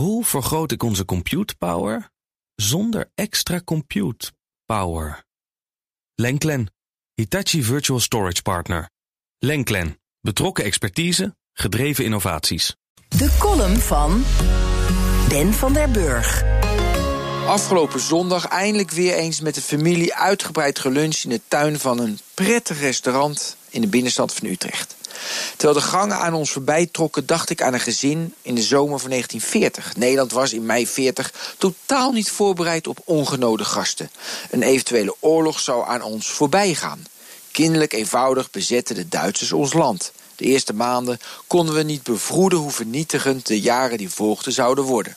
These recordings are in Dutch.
Hoe vergroot ik onze compute power zonder extra compute power? Lenklen, Hitachi Virtual Storage Partner. Lenklen, betrokken expertise, gedreven innovaties. De column van Ben van der Burg. Afgelopen zondag eindelijk weer eens met de familie uitgebreid geluncht in de tuin van een prettig restaurant in de binnenstad van Utrecht. Terwijl de gangen aan ons voorbij trokken, dacht ik aan een gezin in de zomer van 1940. Nederland was in mei 40 totaal niet voorbereid op ongenode gasten. Een eventuele oorlog zou aan ons voorbij gaan. Kinderlijk eenvoudig bezetten de Duitsers ons land. De eerste maanden konden we niet bevroeden hoe vernietigend de jaren die volgden zouden worden.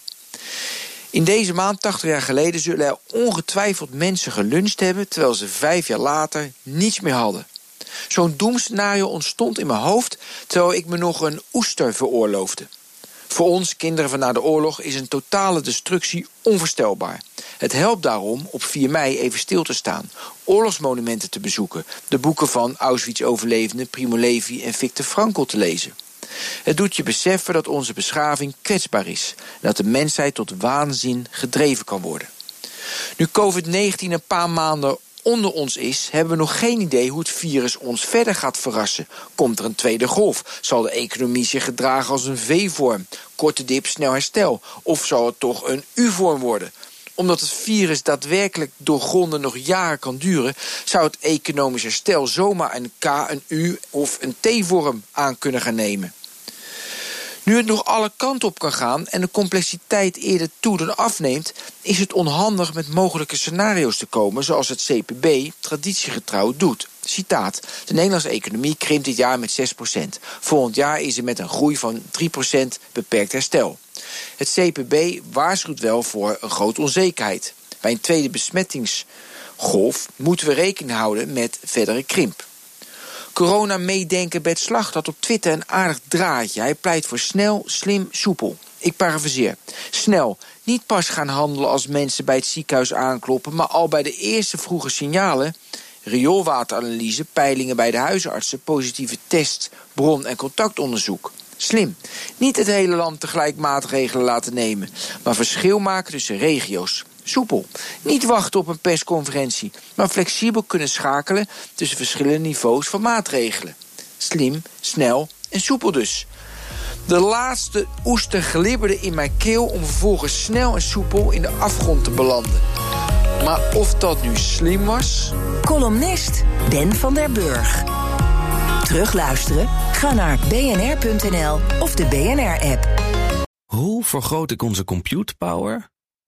In deze maand, 80 jaar geleden, zullen er ongetwijfeld mensen geluncht hebben... terwijl ze vijf jaar later niets meer hadden. Zo'n doemscenario ontstond in mijn hoofd... terwijl ik me nog een oester veroorloofde. Voor ons, kinderen van na de oorlog, is een totale destructie onvoorstelbaar. Het helpt daarom op 4 mei even stil te staan, oorlogsmonumenten te bezoeken... de boeken van Auschwitz-overlevenden Primo Levi en Victor Frankl te lezen... Het doet je beseffen dat onze beschaving kwetsbaar is en dat de mensheid tot waanzin gedreven kan worden. Nu COVID-19 een paar maanden onder ons is, hebben we nog geen idee hoe het virus ons verder gaat verrassen. Komt er een tweede golf? Zal de economie zich gedragen als een V-vorm? Korte dip, snel herstel? Of zal het toch een U-vorm worden? Omdat het virus daadwerkelijk doorgronden nog jaren kan duren, zou het economisch herstel zomaar een K, een U of een T-vorm aan kunnen gaan nemen. Nu het nog alle kanten op kan gaan en de complexiteit eerder toe dan afneemt, is het onhandig met mogelijke scenario's te komen zoals het CPB traditiegetrouw doet. Citaat: De Nederlandse economie krimpt dit jaar met 6%. Volgend jaar is er met een groei van 3% beperkt herstel. Het CPB waarschuwt wel voor een grote onzekerheid. Bij een tweede besmettingsgolf moeten we rekening houden met verdere krimp. Corona-meedenken Bert Slag had op Twitter een aardig draadje. Hij pleit voor snel, slim, soepel. Ik parafraseer. Snel, niet pas gaan handelen als mensen bij het ziekenhuis aankloppen... maar al bij de eerste vroege signalen... rioolwateranalyse, peilingen bij de huisartsen... positieve test, bron- en contactonderzoek. Slim. Niet het hele land tegelijk maatregelen laten nemen... maar verschil maken tussen regio's. Soepel. Niet wachten op een persconferentie, maar flexibel kunnen schakelen tussen verschillende niveaus van maatregelen. Slim, snel en soepel dus. De laatste oester glibberde in mijn keel om vervolgens snel en soepel in de afgrond te belanden. Maar of dat nu slim was? Columnist Ben van der Burg. Terugluisteren? Ga naar bnr.nl of de BNR-app. Hoe vergroot ik onze compute power